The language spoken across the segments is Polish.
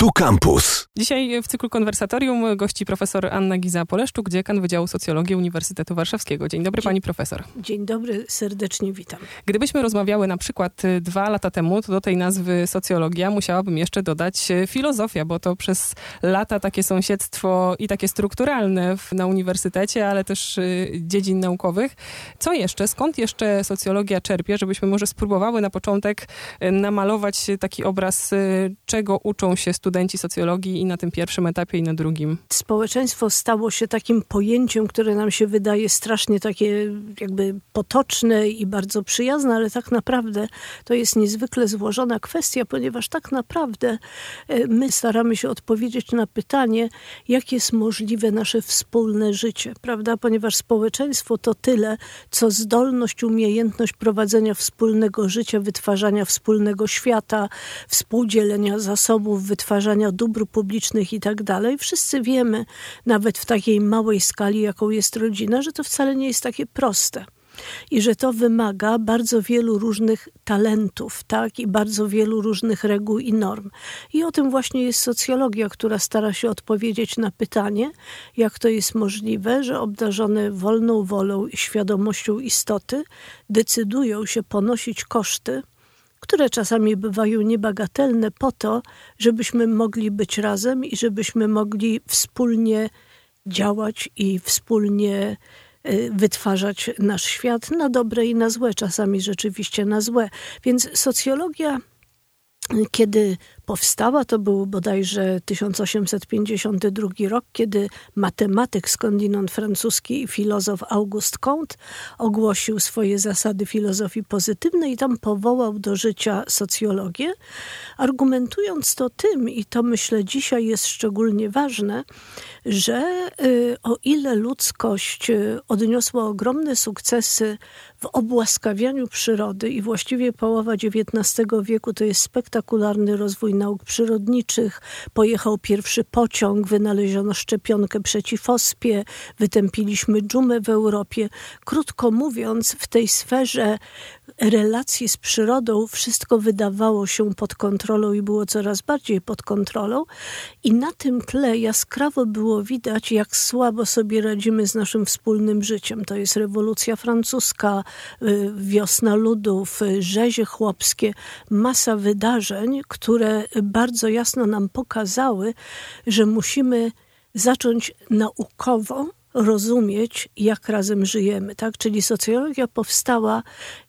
Tu Campus. Dzisiaj w cyklu konwersatorium gości profesor Anna Giza-Poleszczuk, dziekan Wydziału Socjologii Uniwersytetu Warszawskiego. Dzień dobry Dzień, pani profesor. Dzień dobry, serdecznie witam. Gdybyśmy rozmawiały na przykład y, dwa lata temu, to do tej nazwy socjologia musiałabym jeszcze dodać y, filozofia, bo to przez lata takie sąsiedztwo i takie strukturalne w, na uniwersytecie, ale też y, dziedzin naukowych. Co jeszcze? Skąd jeszcze socjologia czerpie, żebyśmy może spróbowały na początek y, namalować taki obraz, y, czego uczą się studenci socjologii i na tym pierwszym etapie i na drugim? Społeczeństwo stało się takim pojęciem, które nam się wydaje strasznie takie jakby potoczne i bardzo przyjazne, ale tak naprawdę to jest niezwykle złożona kwestia, ponieważ tak naprawdę e, my staramy się odpowiedzieć na pytanie, jak jest możliwe nasze wspólne życie, prawda? Ponieważ społeczeństwo to tyle, co zdolność, umiejętność prowadzenia wspólnego życia, wytwarzania wspólnego świata, współdzielenia zasobów, wytwarzania dóbr publicznych i tak dalej. Wszyscy wiemy, nawet w takiej małej skali, jaką jest rodzina, że to wcale nie jest takie proste i że to wymaga bardzo wielu różnych talentów, tak, i bardzo wielu różnych reguł i norm. I o tym właśnie jest socjologia, która stara się odpowiedzieć na pytanie, jak to jest możliwe, że obdarzone wolną wolą i świadomością istoty decydują się ponosić koszty, które czasami bywają niebagatelne po to, żebyśmy mogli być razem i żebyśmy mogli wspólnie działać i wspólnie y, wytwarzać nasz świat na dobre i na złe, czasami rzeczywiście na złe. Więc socjologia, kiedy powstała, to był bodajże 1852 rok, kiedy matematyk skądinąd francuski i filozof Auguste Comte ogłosił swoje zasady filozofii pozytywnej i tam powołał do życia socjologię, argumentując to tym, i to myślę dzisiaj jest szczególnie ważne, że y, o ile ludzkość y, odniosła ogromne sukcesy w obłaskawianiu przyrody i właściwie połowa XIX wieku to jest spektakularny rozwój nauk przyrodniczych, pojechał pierwszy pociąg, wynaleziono szczepionkę przeciw ospie, wytępiliśmy dżumę w Europie. Krótko mówiąc, w tej sferze relacji z przyrodą wszystko wydawało się pod kontrolą i było coraz bardziej pod kontrolą. I na tym tle jaskrawo było widać, jak słabo sobie radzimy z naszym wspólnym życiem. To jest rewolucja francuska, y, wiosna ludów, y, rzezie chłopskie, masa wydarzeń, które bardzo jasno nam pokazały, że musimy zacząć naukowo rozumieć, jak razem żyjemy. Tak? Czyli socjologia powstała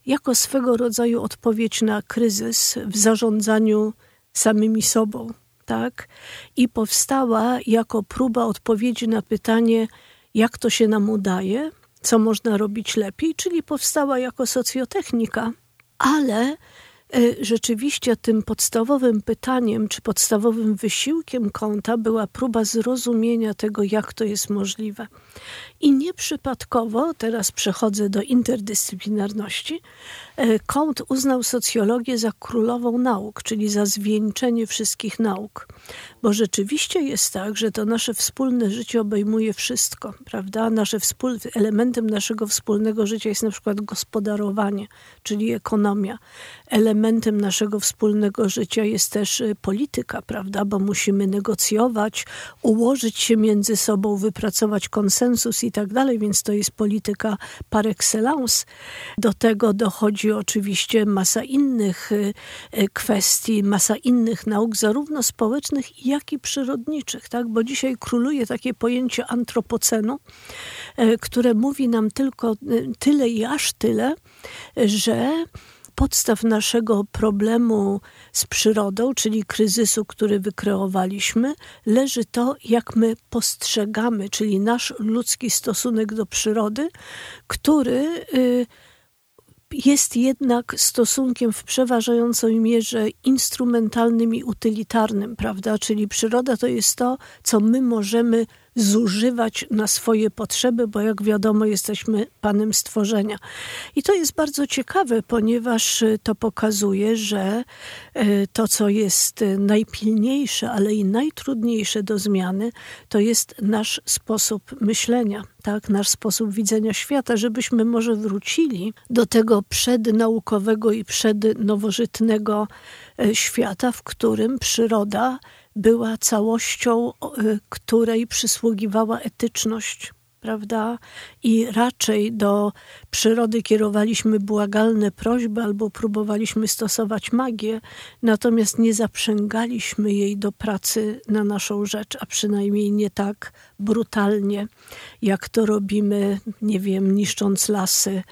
jako swego rodzaju odpowiedź na kryzys w zarządzaniu samymi sobą. Tak? I powstała jako próba odpowiedzi na pytanie, jak to się nam udaje, co można robić lepiej, czyli powstała jako socjotechnika, ale rzeczywiście tym podstawowym pytaniem, czy podstawowym wysiłkiem konta była próba zrozumienia tego, jak to jest możliwe. I nieprzypadkowo, teraz przechodzę do interdyscyplinarności, e, Kąt uznał socjologię za królową nauk, czyli za zwieńczenie wszystkich nauk. Bo rzeczywiście jest tak, że to nasze wspólne życie obejmuje wszystko, prawda? Nasze wspól... Elementem naszego wspólnego życia jest na przykład gospodarowanie, czyli ekonomia. Elementem naszego wspólnego życia jest też y, polityka, prawda? Bo musimy negocjować, ułożyć się między sobą, wypracować konsensus i tak dalej, więc to jest polityka par excellence. Do tego dochodzi oczywiście masa innych y, y, kwestii, masa innych nauk, zarówno społecznych, jak i przyrodniczych, tak? Bo dzisiaj króluje takie pojęcie antropocenu, które mówi nam tylko tyle i aż tyle, że podstaw naszego problemu z przyrodą, czyli kryzysu, który wykreowaliśmy, leży to, jak my postrzegamy, czyli nasz ludzki stosunek do przyrody, który y, jest jednak stosunkiem w przeważającej mierze instrumentalnym i utylitarnym, prawda? Czyli przyroda to jest to, co my możemy zużywać na swoje potrzeby, bo jak wiadomo, jesteśmy panem stworzenia. I to jest bardzo ciekawe, ponieważ y, to pokazuje, że y, to, co jest y, najpilniejsze, ale i najtrudniejsze do zmiany, to jest nasz sposób myślenia. Tak, nasz sposób widzenia świata, żebyśmy może wrócili do tego przednaukowego i przednowożytnego świata, w którym przyroda była całością, której przysługiwała etyczność prawda? I raczej do przyrody kierowaliśmy błagalne prośby albo próbowaliśmy stosować magię, natomiast nie zaprzęgaliśmy jej do pracy na naszą rzecz, a przynajmniej nie tak brutalnie, jak to robimy, nie wiem, niszcząc lasy,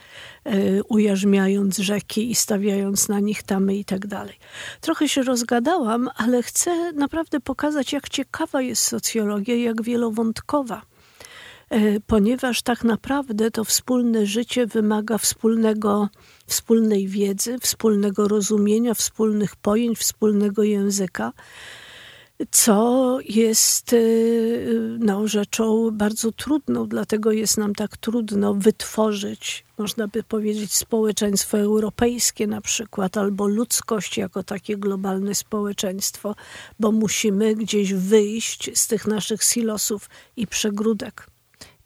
y, ujarzmiając rzeki i stawiając na nich tamy i tak dalej. Trochę się rozgadałam, ale chcę naprawdę pokazać, jak ciekawa jest socjologia, jak wielowątkowa ponieważ tak naprawdę to wspólne życie wymaga wspólnego, wspólnej wiedzy, wspólnego rozumienia, wspólnych pojęć, wspólnego języka co jest e, no, rzeczą bardzo trudną, dlatego jest nam tak trudno wytworzyć, można by powiedzieć, społeczeństwo europejskie na przykład, albo ludzkość jako takie globalne społeczeństwo, bo musimy gdzieś wyjść z tych naszych silosów i przegródek.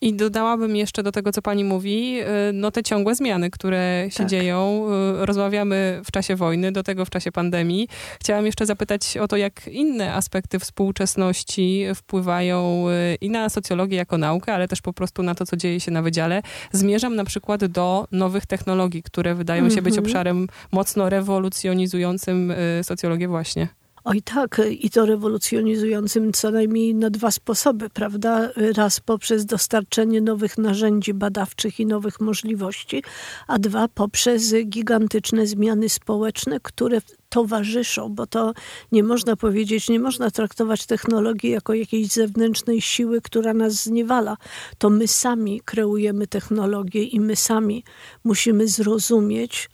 I dodałabym jeszcze do tego, co pani mówi, y, no te ciągłe zmiany, które się tak. dzieją. Y, rozmawiamy w czasie wojny, do tego w czasie pandemii. Chciałam jeszcze zapytać o to, jak inne aspekty współczesności wpływają y, i na socjologię jako naukę, ale też po prostu na to, co dzieje się na wydziale. Zmierzam na przykład do nowych technologii, które wydają się być mhm. obszarem mocno rewolucjonizującym socjologię właśnie. Oj tak, i to rewolucjonizującym co najmniej na dwa sposoby, prawda? Raz poprzez dostarczenie nowych narzędzi badawczych i nowych możliwości, a dwa poprzez gigantyczne zmiany społeczne, które towarzyszą, bo to nie można powiedzieć, nie można traktować technologii jako jakiejś zewnętrznej siły, która nas zniewala. To my sami kreujemy technologię i my sami musimy zrozumieć,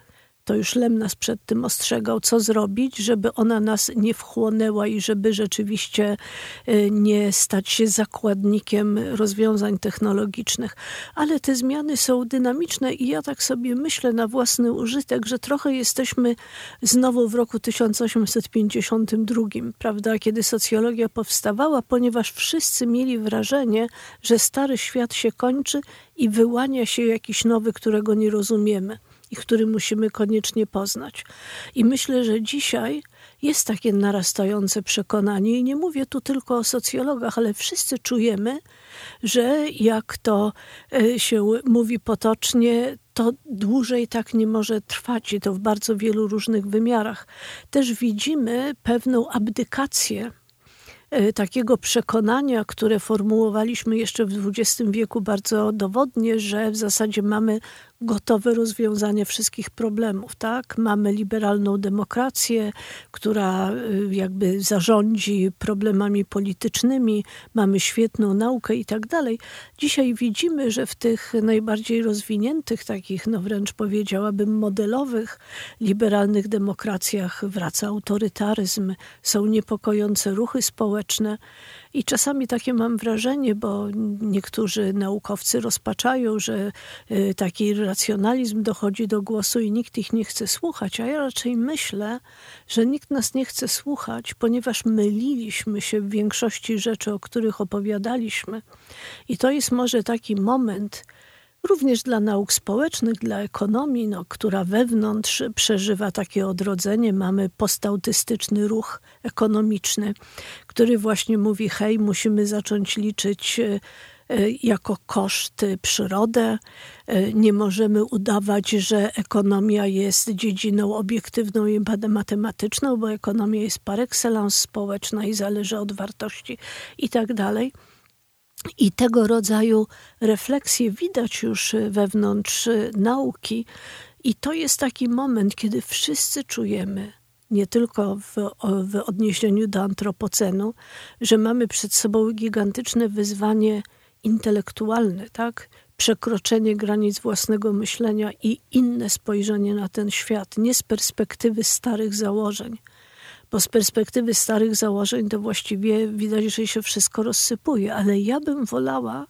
to już Lem nas przed tym ostrzegał, co zrobić, żeby ona nas nie wchłonęła i żeby rzeczywiście e, nie stać się zakładnikiem rozwiązań technologicznych. Ale te zmiany są dynamiczne i ja tak sobie myślę na własny użytek, że trochę jesteśmy znowu w roku 1852, prawda, kiedy socjologia powstawała, ponieważ wszyscy mieli wrażenie, że stary świat się kończy i wyłania się jakiś nowy, którego nie rozumiemy i który musimy koniecznie poznać. I myślę, że dzisiaj jest takie narastające przekonanie, i nie mówię tu tylko o socjologach, ale wszyscy czujemy, że jak to e, się mówi potocznie, to dłużej tak nie może trwać i to w bardzo wielu różnych wymiarach. Też widzimy pewną abdykację e, takiego przekonania, które formułowaliśmy jeszcze w XX wieku bardzo dowodnie, że w zasadzie mamy gotowe rozwiązanie wszystkich problemów, tak? Mamy liberalną demokrację, która y, jakby zarządzi problemami politycznymi, mamy świetną naukę i tak dalej. Dzisiaj widzimy, że w tych najbardziej rozwiniętych, takich, no wręcz powiedziałabym, modelowych, liberalnych demokracjach wraca autorytaryzm, są niepokojące ruchy społeczne. I czasami takie mam wrażenie, bo niektórzy naukowcy rozpaczają, że y, taki racjonalizm dochodzi do głosu i nikt ich nie chce słuchać, a ja raczej myślę, że nikt nas nie chce słuchać, ponieważ myliliśmy się w większości rzeczy, o których opowiadaliśmy. I to jest może taki moment, również dla nauk społecznych, dla ekonomii, no, która wewnątrz przeżywa takie odrodzenie. Mamy postautystyczny ruch ekonomiczny, który właśnie mówi: hej, musimy zacząć liczyć e, jako koszt przyrodę. E, nie możemy udawać, że ekonomia jest dziedziną obiektywną i matematyczną, bo ekonomia jest par excellence społeczna i zależy od wartości i tak dalej. I tego rodzaju refleksje widać już wewnątrz nauki, i to jest taki moment, kiedy wszyscy czujemy, nie tylko w, w odniesieniu do antropocenu, że mamy przed sobą gigantyczne wyzwanie intelektualne, tak? Przekroczenie granic własnego myślenia i inne spojrzenie na ten świat, nie z perspektywy starych założeń, bo z perspektywy starych założeń to właściwie widać, że się wszystko rozsypuje, ale ja bym wolała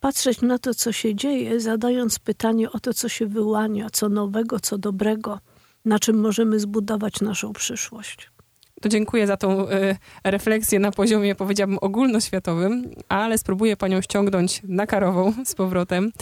patrzeć na to, co się dzieje, zadając pytanie o to, co się wyłania, co nowego, co dobrego, na czym możemy zbudować naszą przyszłość. To dziękuję za tą y, refleksję na poziomie, powiedziałabym, ogólnoświatowym, ale spróbuję panią ściągnąć na karową z powrotem,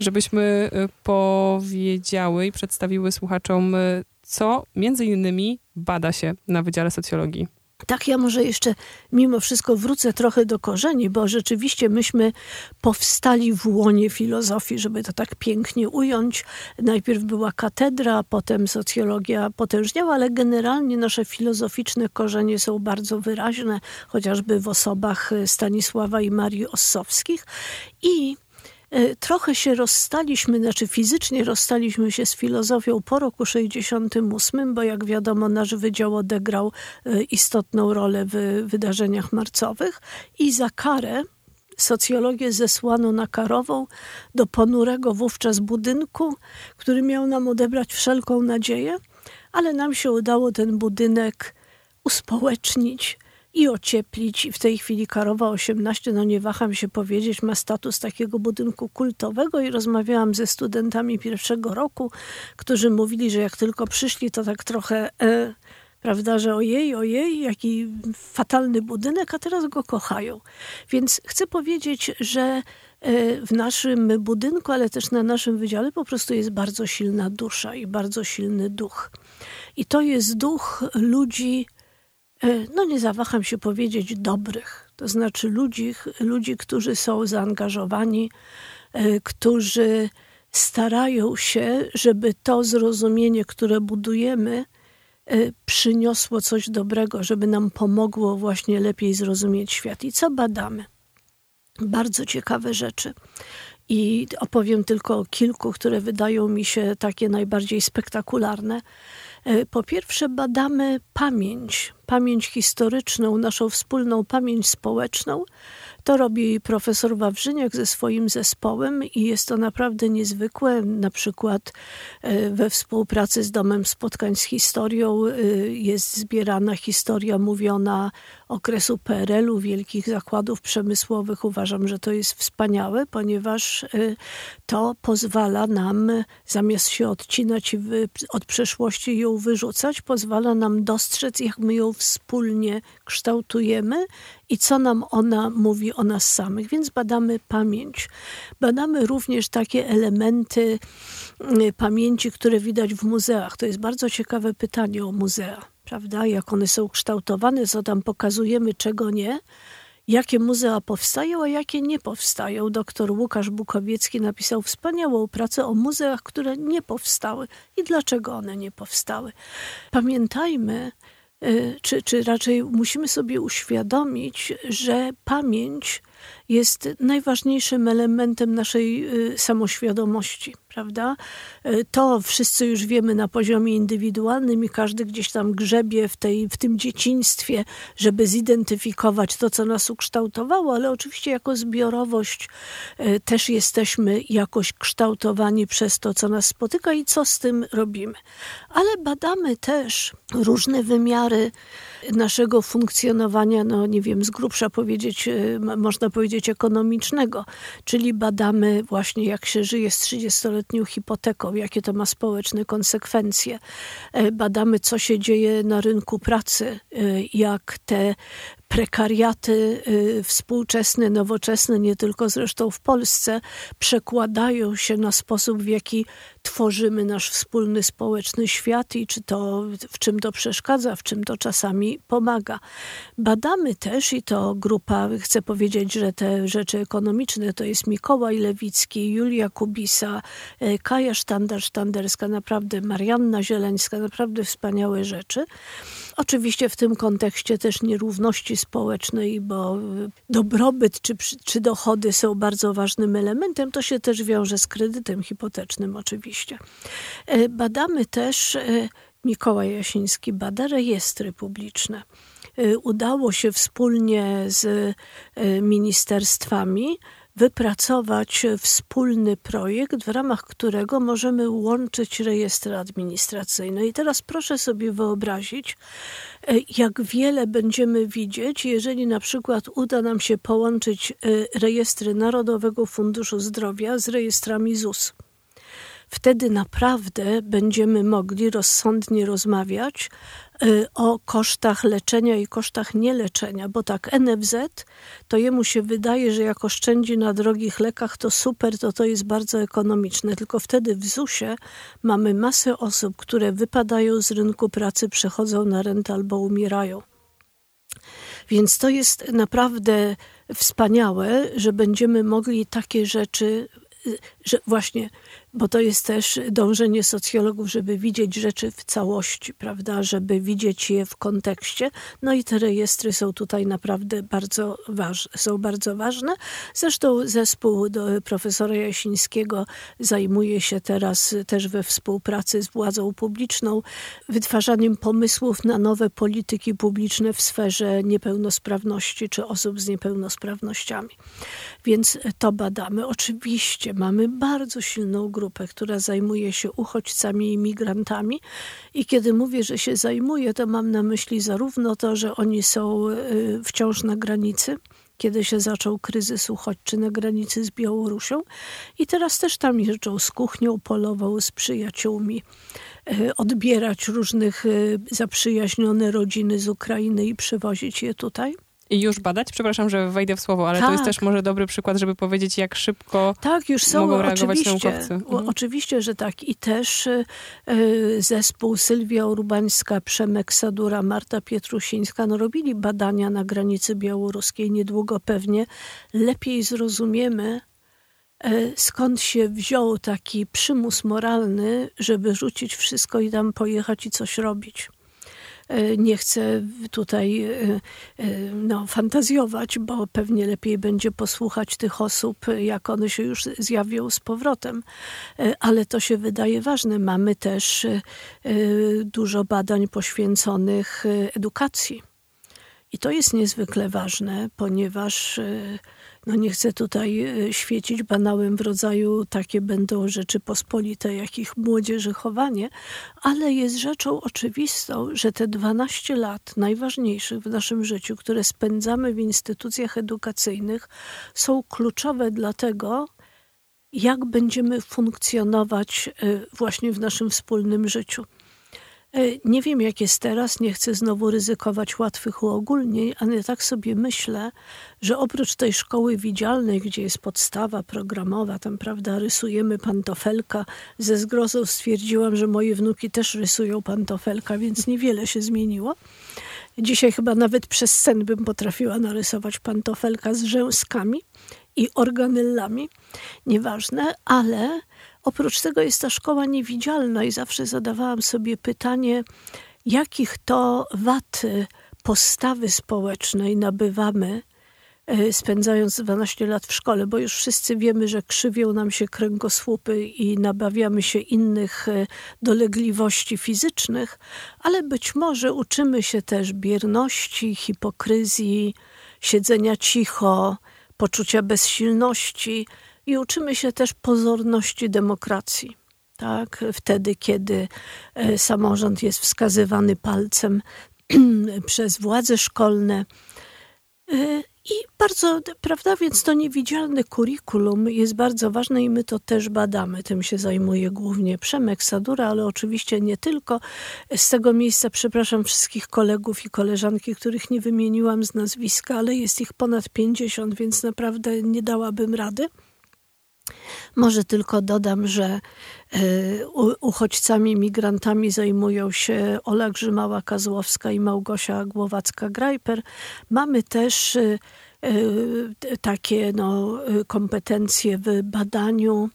żebyśmy y, powiedziały i przedstawiły słuchaczom y, co między innymi bada się na Wydziale Socjologii? Tak, ja może jeszcze mimo wszystko wrócę trochę do korzeni, bo rzeczywiście myśmy powstali w łonie filozofii, żeby to tak pięknie ująć. Najpierw była katedra, potem socjologia potężniała, ale generalnie nasze filozoficzne korzenie są bardzo wyraźne, chociażby w osobach Stanisława i Marii Ossowskich. I trochę się rozstaliśmy, znaczy fizycznie rozstaliśmy się z filozofią po roku 68, bo jak wiadomo nasz wydział odegrał e, istotną rolę w wydarzeniach marcowych i za karę socjologię zesłano na Karową do ponurego wówczas budynku, który miał nam odebrać wszelką nadzieję, ale nam się udało ten budynek uspołecznić, i ocieplić. W tej chwili Karowa 18, no nie waham się powiedzieć, ma status takiego budynku kultowego i rozmawiałam ze studentami pierwszego roku, którzy mówili, że jak tylko przyszli, to tak trochę... E, prawda, że ojej, ojej, jaki fatalny budynek, a teraz go kochają. Więc chcę powiedzieć, że e, w naszym budynku, ale też na naszym wydziale po prostu jest bardzo silna dusza i bardzo silny duch. I to jest duch ludzi no nie zawaham się powiedzieć, dobrych. To znaczy ludzi, ludzi którzy są zaangażowani, e, którzy starają się, żeby to zrozumienie, które budujemy, e, przyniosło coś dobrego, żeby nam pomogło właśnie lepiej zrozumieć świat. I co badamy? Bardzo ciekawe rzeczy. I opowiem tylko o kilku, które wydają mi się takie najbardziej spektakularne. E, po pierwsze, badamy pamięć, pamięć historyczną, naszą wspólną pamięć społeczną. To robi profesor Wawrzyniak ze swoim zespołem i jest to naprawdę niezwykłe. Na przykład e, we współpracy z Domem Spotkań z Historią e, jest zbierana historia mówiona okresu PRL-u, wielkich zakładów przemysłowych. Uważam, że to jest wspaniałe, ponieważ y, to pozwala nam, zamiast się odcinać od przeszłości i ją wyrzucać, pozwala nam dostrzec, jak my ją wspólnie kształtujemy i co nam ona mówi o nas samych. Więc badamy pamięć. Badamy również takie elementy y, pamięci, które widać w muzeach. To jest bardzo ciekawe pytanie o muzea prawda? Jak one są kształtowane, co tam pokazujemy, czego nie. Jakie muzea powstają, a jakie nie powstają. Doktor Łukasz Bukowiecki napisał wspaniałą pracę o muzeach, które nie powstały i dlaczego one nie powstały. Pamiętajmy, czy, czy raczej musimy sobie uświadomić, że pamięć jest najważniejszym elementem naszej y, samoświadomości prawda? E, to wszyscy już wiemy na poziomie indywidualnym i każdy gdzieś tam grzebie w, tej, w tym dzieciństwie, żeby zidentyfikować to, co nas ukształtowało, ale oczywiście jako zbiorowość e, też jesteśmy jakoś kształtowani przez to, co nas spotyka i co z tym robimy. Ale badamy też różne wymiary naszego funkcjonowania, no nie wiem, z grubsza powiedzieć, można powiedzieć ekonomicznego, czyli badamy właśnie jak się żyje z 30-letnią hipoteką, jakie to ma społeczne konsekwencje. E, badamy, co się dzieje na rynku pracy, e, jak te prekariaty y, współczesne, nowoczesne, nie tylko zresztą w Polsce, przekładają się na sposób, w jaki tworzymy nasz wspólny społeczny świat i czy to, w czym to przeszkadza, w czym to czasami pomaga. Badamy też, i to grupa, chcę powiedzieć, że te rzeczy ekonomiczne to jest Mikołaj Lewicki, Julia Kubisa, y, Kaja Sztandar-Sztanderska, naprawdę Marianna Zieleńska, naprawdę wspaniałe rzeczy. Oczywiście w tym kontekście też nierówności społecznej, bo dobrobyt czy, czy dochody są bardzo ważnym elementem. To się też wiąże z kredytem hipotecznym oczywiście. E, badamy też, e, Mikołaj Jasiński bada rejestry publiczne e, udało się wspólnie z ministerstwami wypracować wspólny projekt, w ramach którego możemy łączyć rejestry administracyjne. I teraz proszę sobie wyobrazić, e, jak wiele będziemy widzieć, jeżeli na przykład uda nam się połączyć e, rejestry Narodowego Funduszu Zdrowia z rejestrami ZUS wtedy naprawdę będziemy mogli rozsądnie rozmawiać o kosztach leczenia i kosztach nieleczenia, bo tak NFZ to jemu się wydaje, że jak oszczędzi na drogich lekach, to super, to to jest bardzo ekonomiczne. Tylko wtedy w ZUS-ie mamy masę osób, które wypadają z rynku pracy, przechodzą na rentę albo umierają. Więc to jest naprawdę wspaniałe, że będziemy mogli takie rzeczy, że właśnie bo to jest też dążenie socjologów, żeby widzieć rzeczy w całości, prawda, żeby widzieć je w kontekście. No i te rejestry są tutaj naprawdę bardzo ważne, są bardzo ważne. Zresztą zespół profesora Jasińskiego zajmuje się teraz też we współpracy z władzą publiczną wytwarzaniem pomysłów na nowe polityki publiczne w sferze niepełnosprawności czy osób z niepełnosprawnościami. Więc to badamy. Oczywiście mamy bardzo silną grupę która zajmuje się uchodźcami i migrantami. I kiedy mówię, że się zajmuje, to mam na myśli zarówno to, że oni są y, wciąż na granicy, kiedy się zaczął kryzys uchodźczy na granicy z Białorusią. I teraz też tam jeżdżą z kuchnią polową, z przyjaciółmi, y, odbierać różnych y, zaprzyjaźnione rodziny z Ukrainy i przywozić je tutaj. I już badać? Przepraszam, że wejdę w słowo, ale tak. to jest tak. też może dobry przykład, żeby powiedzieć, jak szybko tak, już są, mogą reagować oczywiście, naukowcy. Mhm. Oczywiście, że tak. I też y, zespół Sylwia Urbańska, Przemek Sadura, Marta Pietrusińska no, robili badania na granicy białoruskiej. Niedługo pewnie lepiej zrozumiemy, y, skąd się wziął taki przymus moralny, żeby rzucić wszystko i tam pojechać i coś robić. E, nie chcę tutaj e, e, no, fantazjować, bo pewnie lepiej będzie posłuchać tych osób, jak one się już zjawią z powrotem. Ale to się wydaje ważne. Mamy też dużo badań poświęconych edukacji. I to jest niezwykle ważne, ponieważ no nie chcę tutaj e, świecić banałem w rodzaju takie będą rzeczy pospolite, jak ich młodzieży chowanie, ale jest rzeczą oczywistą, że te 12 lat najważniejszych w naszym życiu, które spędzamy w instytucjach edukacyjnych, są kluczowe dla tego, jak będziemy funkcjonować e, właśnie w naszym wspólnym życiu. E, nie wiem, jak jest teraz, nie chcę znowu ryzykować łatwych uogólnień, ale tak sobie myślę, że oprócz tej szkoły widzialnej, gdzie jest podstawa programowa, tam prawda, rysujemy pantofelka, ze zgrozą stwierdziłam, że moje wnuki też rysują pantofelka, więc niewiele się zmieniło. Dzisiaj chyba nawet przez sen bym potrafiła narysować pantofelka z rzęskami i organellami, nieważne, ale Oprócz tego jest ta szkoła niewidzialna i zawsze zadawałam sobie pytanie, jakich to wad postawy społecznej nabywamy, e, spędzając 12 lat w szkole, bo już wszyscy wiemy, że krzywią nam się kręgosłupy i nabawiamy się innych e, dolegliwości fizycznych, ale być może uczymy się też bierności, hipokryzji, siedzenia cicho, poczucia bezsilności, i uczymy się też pozorności demokracji. Tak? Wtedy, kiedy e, samorząd jest wskazywany palcem przez władze szkolne. E, I bardzo, prawda, więc to niewidzialne kurikulum jest bardzo ważne i my to też badamy. Tym się zajmuje głównie Przemek Sadura, ale oczywiście nie tylko. Z tego miejsca przepraszam wszystkich kolegów i koleżanki, których nie wymieniłam z nazwiska, ale jest ich ponad 50, więc naprawdę nie dałabym rady. Może tylko dodam, że e, uchodźcami, migrantami zajmują się Ola Grzymała-Kazłowska i Małgosia Głowacka-Grajper. Mamy też e, e, takie no, kompetencje w badaniu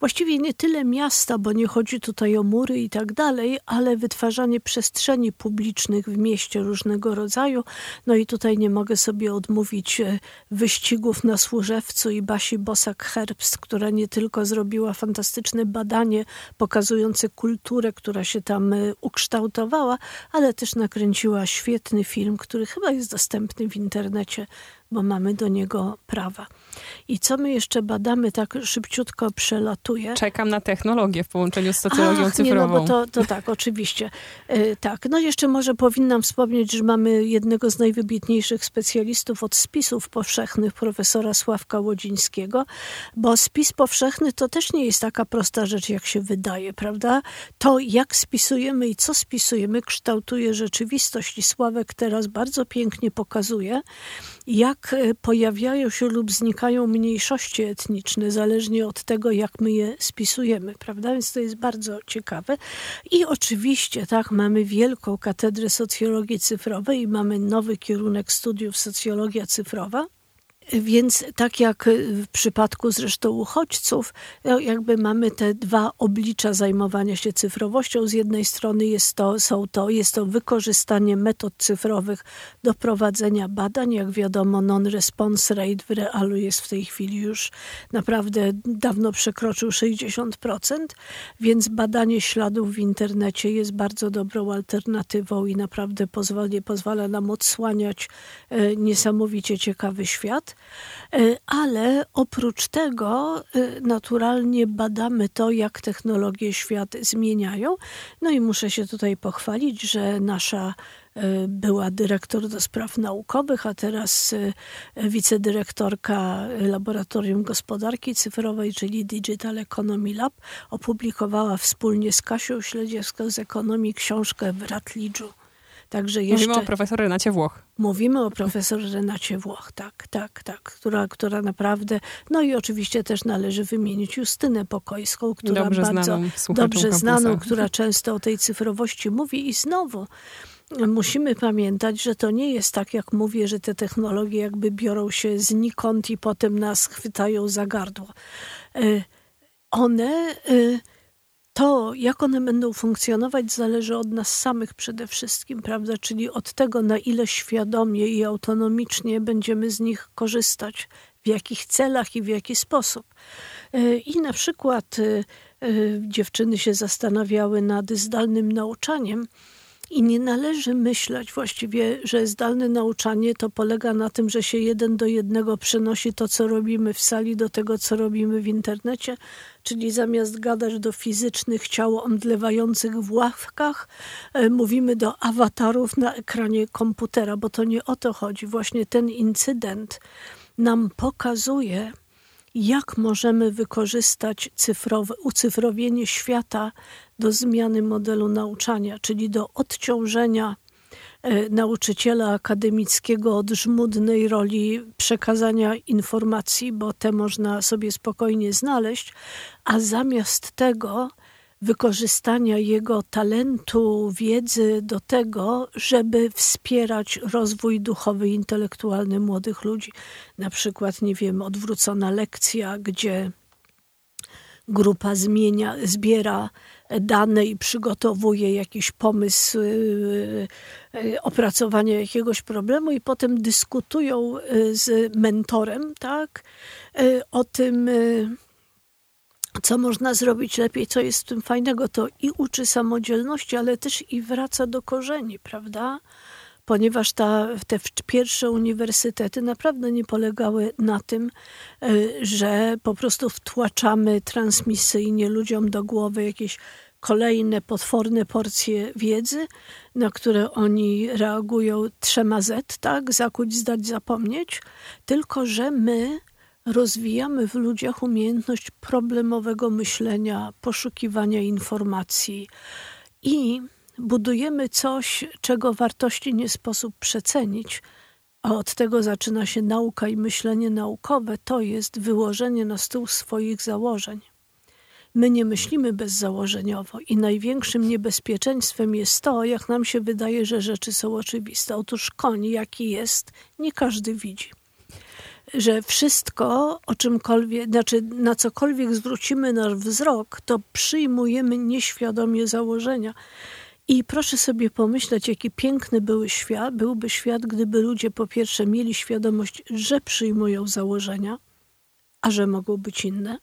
właściwie nie tyle miasta, bo nie chodzi tutaj o mury i tak dalej, ale wytwarzanie przestrzeni publicznych w mieście różnego rodzaju. No i tutaj nie mogę sobie odmówić e, wyścigów na Służewcu i Basi Bosak-Herbst, która nie tylko zrobiła fantastyczne badanie pokazujące kulturę, która się tam e, ukształtowała, ale też nakręciła świetny film, który chyba jest dostępny w internecie bo mamy do niego prawa. I co my jeszcze badamy, tak szybciutko przelatuję. Czekam na technologię w połączeniu z socjologią Ach, cyfrową. Nie, no bo to, to tak, oczywiście. Yy, tak, no jeszcze może powinnam wspomnieć, że mamy jednego z najwybitniejszych specjalistów od spisów powszechnych, profesora Sławka Łodzińskiego, bo spis powszechny to też nie jest taka prosta rzecz, jak się wydaje, prawda? To, jak spisujemy i co spisujemy, kształtuje rzeczywistość i Sławek teraz bardzo pięknie pokazuje, jak e, pojawiają się lub znikają mniejszości etniczne, zależnie od tego, jak my je spisujemy, prawda? Więc to jest bardzo ciekawe. I oczywiście, tak, mamy wielką katedrę socjologii cyfrowej i mamy nowy kierunek studiów socjologia cyfrowa. Więc tak jak w przypadku zresztą uchodźców, no jakby mamy te dwa oblicza zajmowania się cyfrowością. Z jednej strony jest to, są to, jest to wykorzystanie metod cyfrowych do prowadzenia badań. Jak wiadomo, non-response rate w realu jest w tej chwili już naprawdę dawno przekroczył 60%, więc badanie śladów w internecie jest bardzo dobrą alternatywą i naprawdę pozwala, pozwala nam odsłaniać e, niesamowicie ciekawy świat. E, ale oprócz tego e, naturalnie badamy to, jak technologie świat zmieniają. No i muszę się tutaj pochwalić, że nasza e, była dyrektor do spraw naukowych, a teraz wicedyrektorka Laboratorium Gospodarki Cyfrowej, czyli Digital Economy Lab, opublikowała wspólnie z Kasią Śledziewską z ekonomii książkę w Ratledżu. Także jeszcze... Mówimy o profesor Renacie Włoch. Mówimy o profesor Renacie Włoch, tak, tak, tak, która, która naprawdę, no i oczywiście też należy wymienić Justynę Pokojską, która dobrze bardzo znaną dobrze znaną, która często o tej cyfrowości mówi i znowu musimy pamiętać, że to nie jest tak, jak mówię, że te technologie jakby biorą się znikąd i potem nas chwytają za gardło. E, one e, to, jak one będą funkcjonować, zależy od nas samych przede wszystkim, prawda? Czyli od tego, na ile świadomie i autonomicznie będziemy z nich korzystać, w jakich celach i w jaki sposób. E, I na przykład e, e, dziewczyny się zastanawiały nad zdalnym nauczaniem i nie należy myśleć właściwie, że zdalne nauczanie to polega na tym, że się jeden do jednego przenosi to, co robimy w sali, do tego, co robimy w internecie, czyli zamiast gadać do fizycznych ciał omdlewających w ławkach, e, mówimy do awatarów na ekranie komputera, bo to nie o to chodzi. Właśnie ten incydent nam pokazuje, jak możemy wykorzystać cyfrowe, ucyfrowienie świata do zmiany modelu nauczania, czyli do odciążenia e, nauczyciela akademickiego od żmudnej roli przekazania informacji, bo te można sobie spokojnie znaleźć, a zamiast tego wykorzystania jego talentu, wiedzy do tego, żeby wspierać rozwój duchowy i intelektualny młodych ludzi. Na przykład, nie wiem, odwrócona lekcja, gdzie grupa zmienia, zbiera dane i przygotowuje jakiś pomysł y, y, opracowania jakiegoś problemu i potem dyskutują y, z mentorem, tak, o tym, co można zrobić lepiej, co jest w tym fajnego. To i uczy samodzielności, ale też i wraca do korzeni, prawda? ponieważ ta, te pierwsze uniwersytety naprawdę nie polegały na tym, e, że po prostu wtłaczamy transmisyjnie ludziom do głowy jakieś kolejne potworne porcje wiedzy, na które oni reagują trzema Z, tak? Zakuć, zdać, zapomnieć. Tylko, że my rozwijamy w ludziach umiejętność problemowego myślenia, poszukiwania informacji i budujemy coś, czego wartości nie sposób przecenić, a od tego zaczyna się nauka i myślenie naukowe, to jest wyłożenie na stół swoich założeń. My nie myślimy bezzałożeniowo i największym niebezpieczeństwem jest to, jak nam się wydaje, że rzeczy są oczywiste. Otóż koń, jaki jest, nie każdy widzi że wszystko, o czymkolwiek, znaczy na cokolwiek zwrócimy nasz wzrok, to przyjmujemy nieświadomie założenia. I proszę sobie pomyśleć, jaki piękny były świat, byłby świat, gdyby ludzie po pierwsze mieli świadomość, że przyjmują założenia, a że mogą być inne.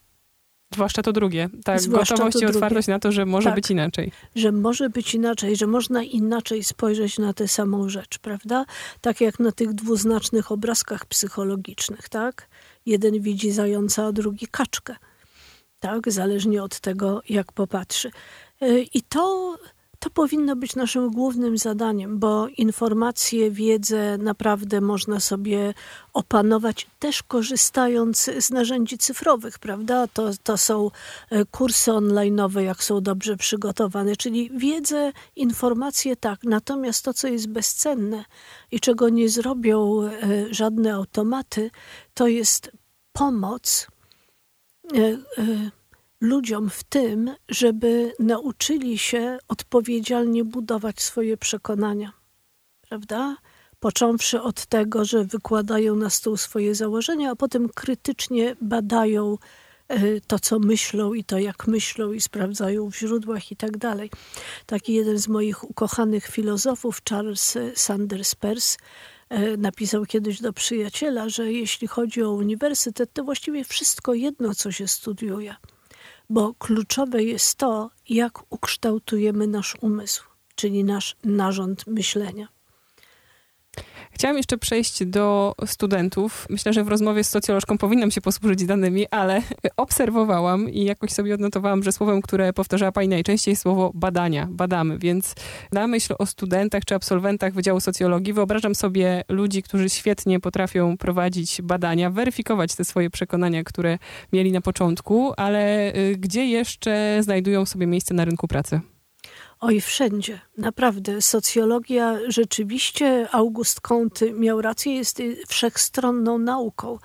Zwłaszcza to drugie. Tak, Zwłaszcza gotowość i otwartość na to, że może tak, być inaczej. Że może być inaczej, że można inaczej spojrzeć na tę samą rzecz, prawda? Tak jak na tych dwuznacznych obrazkach psychologicznych, tak? Jeden widzi zająca, a drugi kaczkę. Tak? Zależnie od tego, jak popatrzy. Y, I to To powinno być naszym głównym zadaniem, bo informacje, wiedzę naprawdę można sobie opanować, też korzystając z narzędzi cyfrowych, prawda? To, to są e, kursy online'owe, jak są dobrze przygotowane, czyli wiedzę, informacje tak, natomiast to, co jest bezcenne i czego nie zrobią e, żadne automaty, to jest pomoc e, ludziom w tym, żeby nauczyli się odpowiedzialnie budować swoje przekonania. Prawda? Począwszy od tego, że wykładają na stół swoje założenia, a potem krytycznie badają e, to, co myślą i to, jak myślą, i sprawdzają w źródłach i tak dalej. Taki jeden z moich ukochanych filozofów, Charles Sanders Peirce, e, napisał kiedyś do przyjaciela, że jeśli chodzi o uniwersytet, to właściwie wszystko jedno, co się studiuje bo kluczowe jest to, jak ukształtujemy nasz umysł, czyli nasz narząd myślenia. Chciałam jeszcze przejść do studentów. Myślę, że w rozmowie z socjolożką powinnam się posłużyć danymi, ale obserwowałam i jakoś sobie odnotowałam, że słowem, które powtarzała pani najczęściej słowo badania, badamy, więc na myśl o studentach czy absolwentach Wydziału Socjologii wyobrażam sobie ludzi, którzy świetnie potrafią prowadzić badania, weryfikować te swoje przekonania, które mieli na początku, ale y, gdzie jeszcze znajdują sobie miejsce na rynku pracy? Oj, wszędzie. Naprawdę. Socjologia rzeczywiście, August Comte miał rację, jest wszechstronną nauką.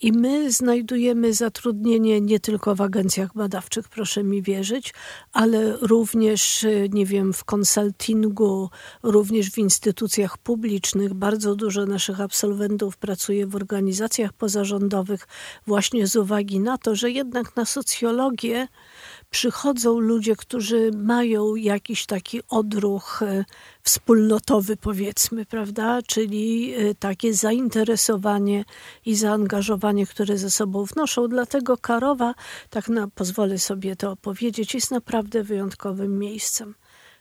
I my znajdujemy zatrudnienie nie tylko w agencjach badawczych, proszę mi wierzyć, ale również, nie wiem, w konsultingu, również w instytucjach publicznych. Bardzo dużo naszych absolwentów pracuje w organizacjach pozarządowych właśnie z uwagi na to, że jednak na socjologię przychodzą ludzie, którzy mają jakiś taki odruch e, wspólnotowy, powiedzmy, prawda? Czyli e, takie zainteresowanie i zaangażowanie, które ze sobą wnoszą. Dlatego Karowa, tak na, pozwolę sobie to powiedzieć, jest naprawdę wyjątkowym miejscem.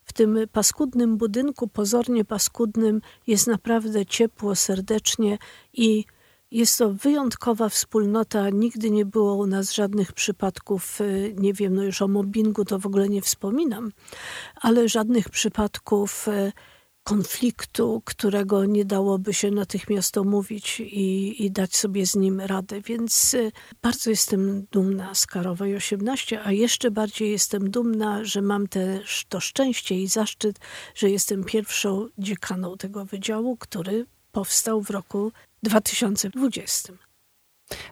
W tym paskudnym budynku, pozornie paskudnym, jest naprawdę ciepło, serdecznie i jest to wyjątkowa wspólnota. Nigdy nie było u nas żadnych przypadków, y, nie wiem, no już o mobbingu to w ogóle nie wspominam, ale żadnych przypadków y, konfliktu, którego nie dałoby się natychmiast omówić i, i dać sobie z nim radę. Więc y, bardzo jestem dumna z Karowej 18, a jeszcze bardziej jestem dumna, że mam też to szczęście i zaszczyt, że jestem pierwszą dziekaną tego wydziału, który powstał w roku 2020.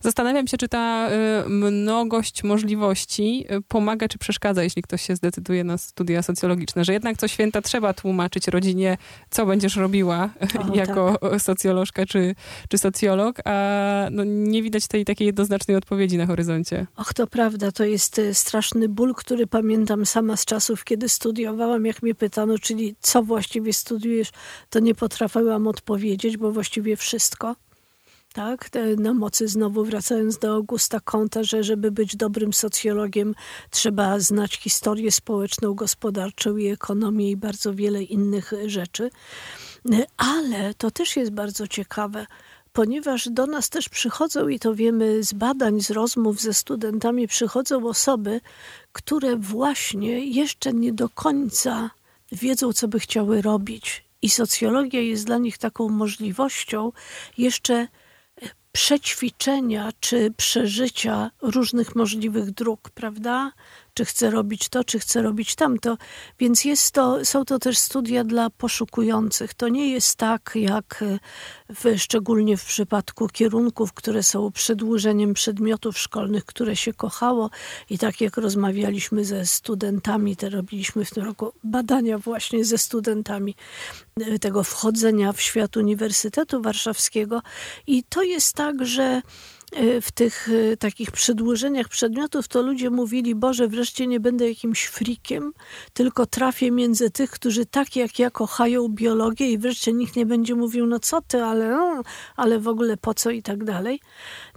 Zastanawiam się, czy ta y, mnogość możliwości y, pomaga, czy przeszkadza, jeśli ktoś się zdecyduje na studia socjologiczne, że jednak co święta trzeba tłumaczyć rodzinie, co będziesz robiła o, jako tak. socjolożka czy, czy socjolog, a no, nie widać tej takiej jednoznacznej odpowiedzi na horyzoncie. Och, to prawda, to jest y, straszny ból, który pamiętam sama z czasów, kiedy studiowałam, jak mnie pytano, czyli co właściwie studiujesz, to nie potrafiłam odpowiedzieć, bo właściwie wszystko tak? Na mocy znowu wracając do Augusta Comte, że żeby być dobrym socjologiem trzeba znać historię społeczną, gospodarczą i ekonomię i bardzo wiele innych rzeczy. Ale to też jest bardzo ciekawe, ponieważ do nas też przychodzą, i to wiemy z badań, z rozmów ze studentami, przychodzą osoby, które właśnie jeszcze nie do końca wiedzą, co by chciały robić. I socjologia jest dla nich taką możliwością jeszcze przećwiczenia czy przeżycia różnych możliwych dróg, prawda? Czy chce robić to, czy chce robić tamto. Więc jest to, są to też studia dla poszukujących. To nie jest tak, jak w, szczególnie w przypadku kierunków, które są przedłużeniem przedmiotów szkolnych, które się kochało. I tak jak rozmawialiśmy ze studentami, te robiliśmy w tym roku badania właśnie ze studentami tego wchodzenia w świat Uniwersytetu Warszawskiego. I to jest tak, że E, w tych e, takich przedłużeniach przedmiotów, to ludzie mówili, Boże, wreszcie nie będę jakimś frikiem, tylko trafię między tych, którzy tak jak ja kochają biologię i wreszcie nikt nie będzie mówił, no co ty, ale, no, ale w ogóle po co i tak dalej.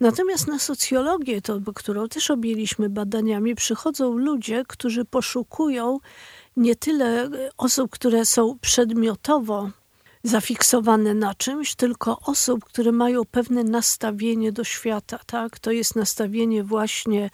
Natomiast na socjologię, to, którą też objęliśmy badaniami, przychodzą ludzie, którzy poszukują nie tyle osób, które są przedmiotowo zafiksowane na czymś, tylko osób, które mają pewne nastawienie do świata. Tak? To jest nastawienie właśnie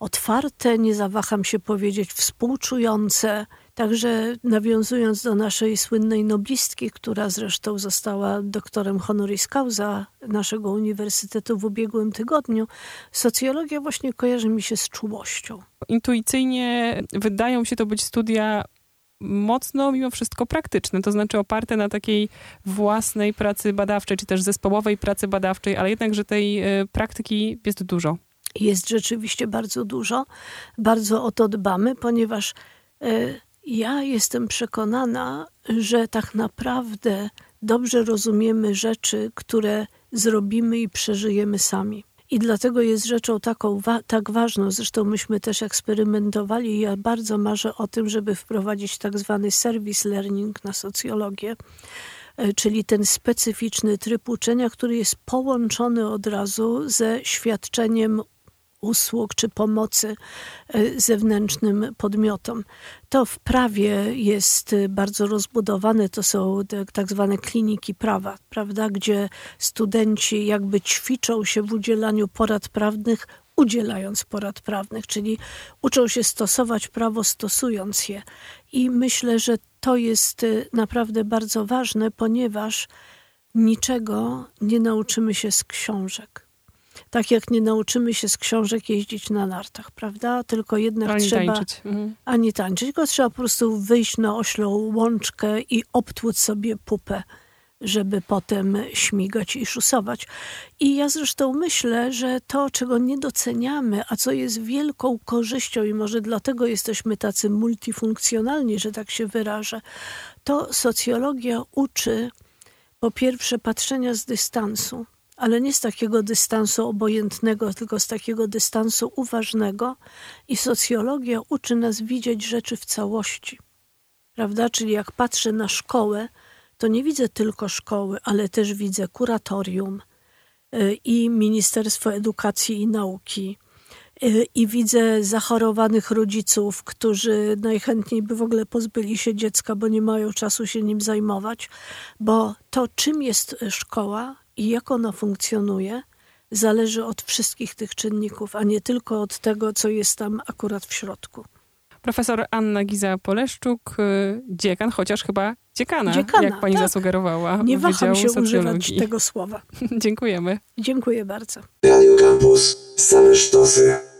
otwarte, nie zawaham się powiedzieć, współczujące, Także nawiązując do naszej słynnej noblistki, która zresztą została doktorem honoris causa naszego uniwersytetu w ubiegłym tygodniu, socjologia właśnie kojarzy mi się z czułością. Intuicyjnie wydają się to być studia mocno mimo wszystko praktyczne, to znaczy oparte na takiej własnej pracy badawczej, czy też zespołowej pracy badawczej, ale jednak, że tej e, praktyki jest dużo. Jest rzeczywiście bardzo dużo. Bardzo o to dbamy, ponieważ e, ja jestem przekonana, że tak naprawdę dobrze rozumiemy rzeczy, które zrobimy i przeżyjemy sami. I dlatego jest rzeczą taką wa tak ważną, zresztą myśmy też eksperymentowali. I ja bardzo marzę o tym, żeby wprowadzić tak zwany service learning na socjologię, e, czyli ten specyficzny tryb uczenia, który jest połączony od razu ze świadczeniem usług czy pomocy e, zewnętrznym podmiotom. To w prawie jest e, bardzo rozbudowane, to są tak zwane kliniki prawa, prawda, gdzie studenci jakby ćwiczą się w udzielaniu porad prawnych, udzielając porad prawnych, czyli uczą się stosować prawo, stosując je. I myślę, że to jest e, naprawdę bardzo ważne, ponieważ niczego nie nauczymy się z książek tak jak nie nauczymy się z książek jeździć na nartach, prawda? Tylko jednak ani trzeba... Tańczyć. Mhm. Ani tańczyć. Tylko trzeba po prostu wyjść na oślą łączkę i obtłuc sobie pupę żeby potem śmigać i szusować. I ja zresztą myślę, że to, czego nie doceniamy, a co jest wielką korzyścią i może dlatego jesteśmy tacy multifunkcjonalni, że tak się wyrażę, to socjologia uczy po pierwsze patrzenia z dystansu ale nie z takiego dystansu obojętnego, tylko z takiego dystansu uważnego. I socjologia uczy nas widzieć rzeczy w całości. Prawda? Czyli jak patrzę na szkołę, to nie widzę tylko szkoły, ale też widzę kuratorium y, i Ministerstwo Edukacji i Nauki. Y, I widzę zachorowanych rodziców, którzy najchętniej by w ogóle pozbyli się dziecka, bo nie mają czasu się nim zajmować, bo to, czym jest szkoła, i jak ona funkcjonuje, zależy od wszystkich tych czynników, a nie tylko od tego, co jest tam akurat w środku. Profesor Anna Giza-Poleszczuk, y, dziekan, chociaż chyba dziekana, dziekana jak pani tak. zasugerowała. Nie waham się używać tego słowa. Dziękujemy. Dziękuję bardzo. Radio Campus, same sztosy.